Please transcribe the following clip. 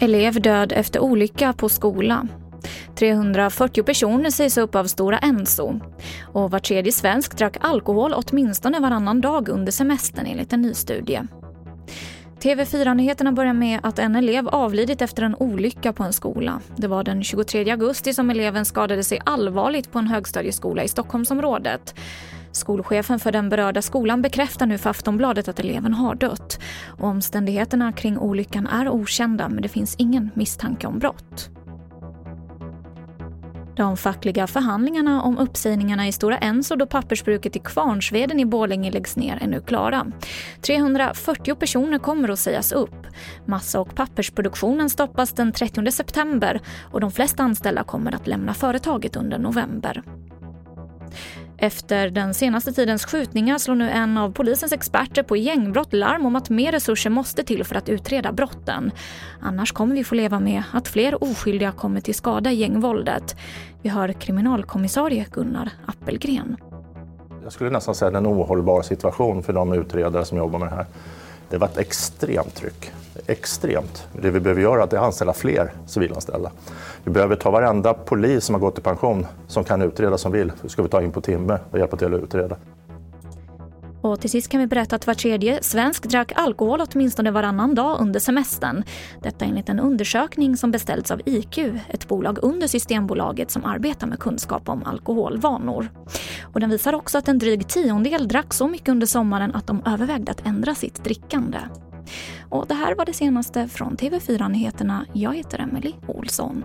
Elev död efter olycka på skola. 340 personer sägs upp av Stora Enso. Och var tredje svensk drack alkohol åtminstone varannan dag under semestern enligt en ny studie. TV4-nyheterna börjar med att en elev avlidit efter en olycka på en skola. Det var den 23 augusti som eleven skadade sig allvarligt på en högstadieskola i Stockholmsområdet. Skolchefen för den berörda skolan bekräftar nu för Aftonbladet att eleven har dött. Och omständigheterna kring olyckan är okända men det finns ingen misstanke om brott. De fackliga förhandlingarna om uppsägningarna i Stora Enso då pappersbruket i Kvarnsveden i Borlänge läggs ner är nu klara. 340 personer kommer att sägas upp. Massa och pappersproduktionen stoppas den 30 september och de flesta anställda kommer att lämna företaget under november. Efter den senaste tidens skjutningar slår nu en av polisens experter på gängbrott larm om att mer resurser måste till för att utreda brotten. Annars kommer vi få leva med att fler oskyldiga kommer till skada i gängvåldet. Vi hör kriminalkommissarie Gunnar Appelgren. Jag skulle nästan säga att det är en ohållbar situation för de utredare som jobbar med det här. Det var ett extremt tryck. Extremt. Det vi behöver göra är att anställa fler civilanställda. Vi behöver ta varenda polis som har gått i pension som kan utreda som vill. Det ska vi ta in på timme och hjälpa till att utreda. Och till sist kan vi berätta att var tredje svensk drack alkohol åtminstone varannan dag under semestern. Detta enligt en undersökning som beställts av IQ, ett bolag under Systembolaget som arbetar med kunskap om alkoholvanor. Och den visar också att en dryg tiondel drack så mycket under sommaren att de övervägde att ändra sitt drickande. Och det här var det senaste från TV4 Nyheterna. Jag heter Emily Olsson.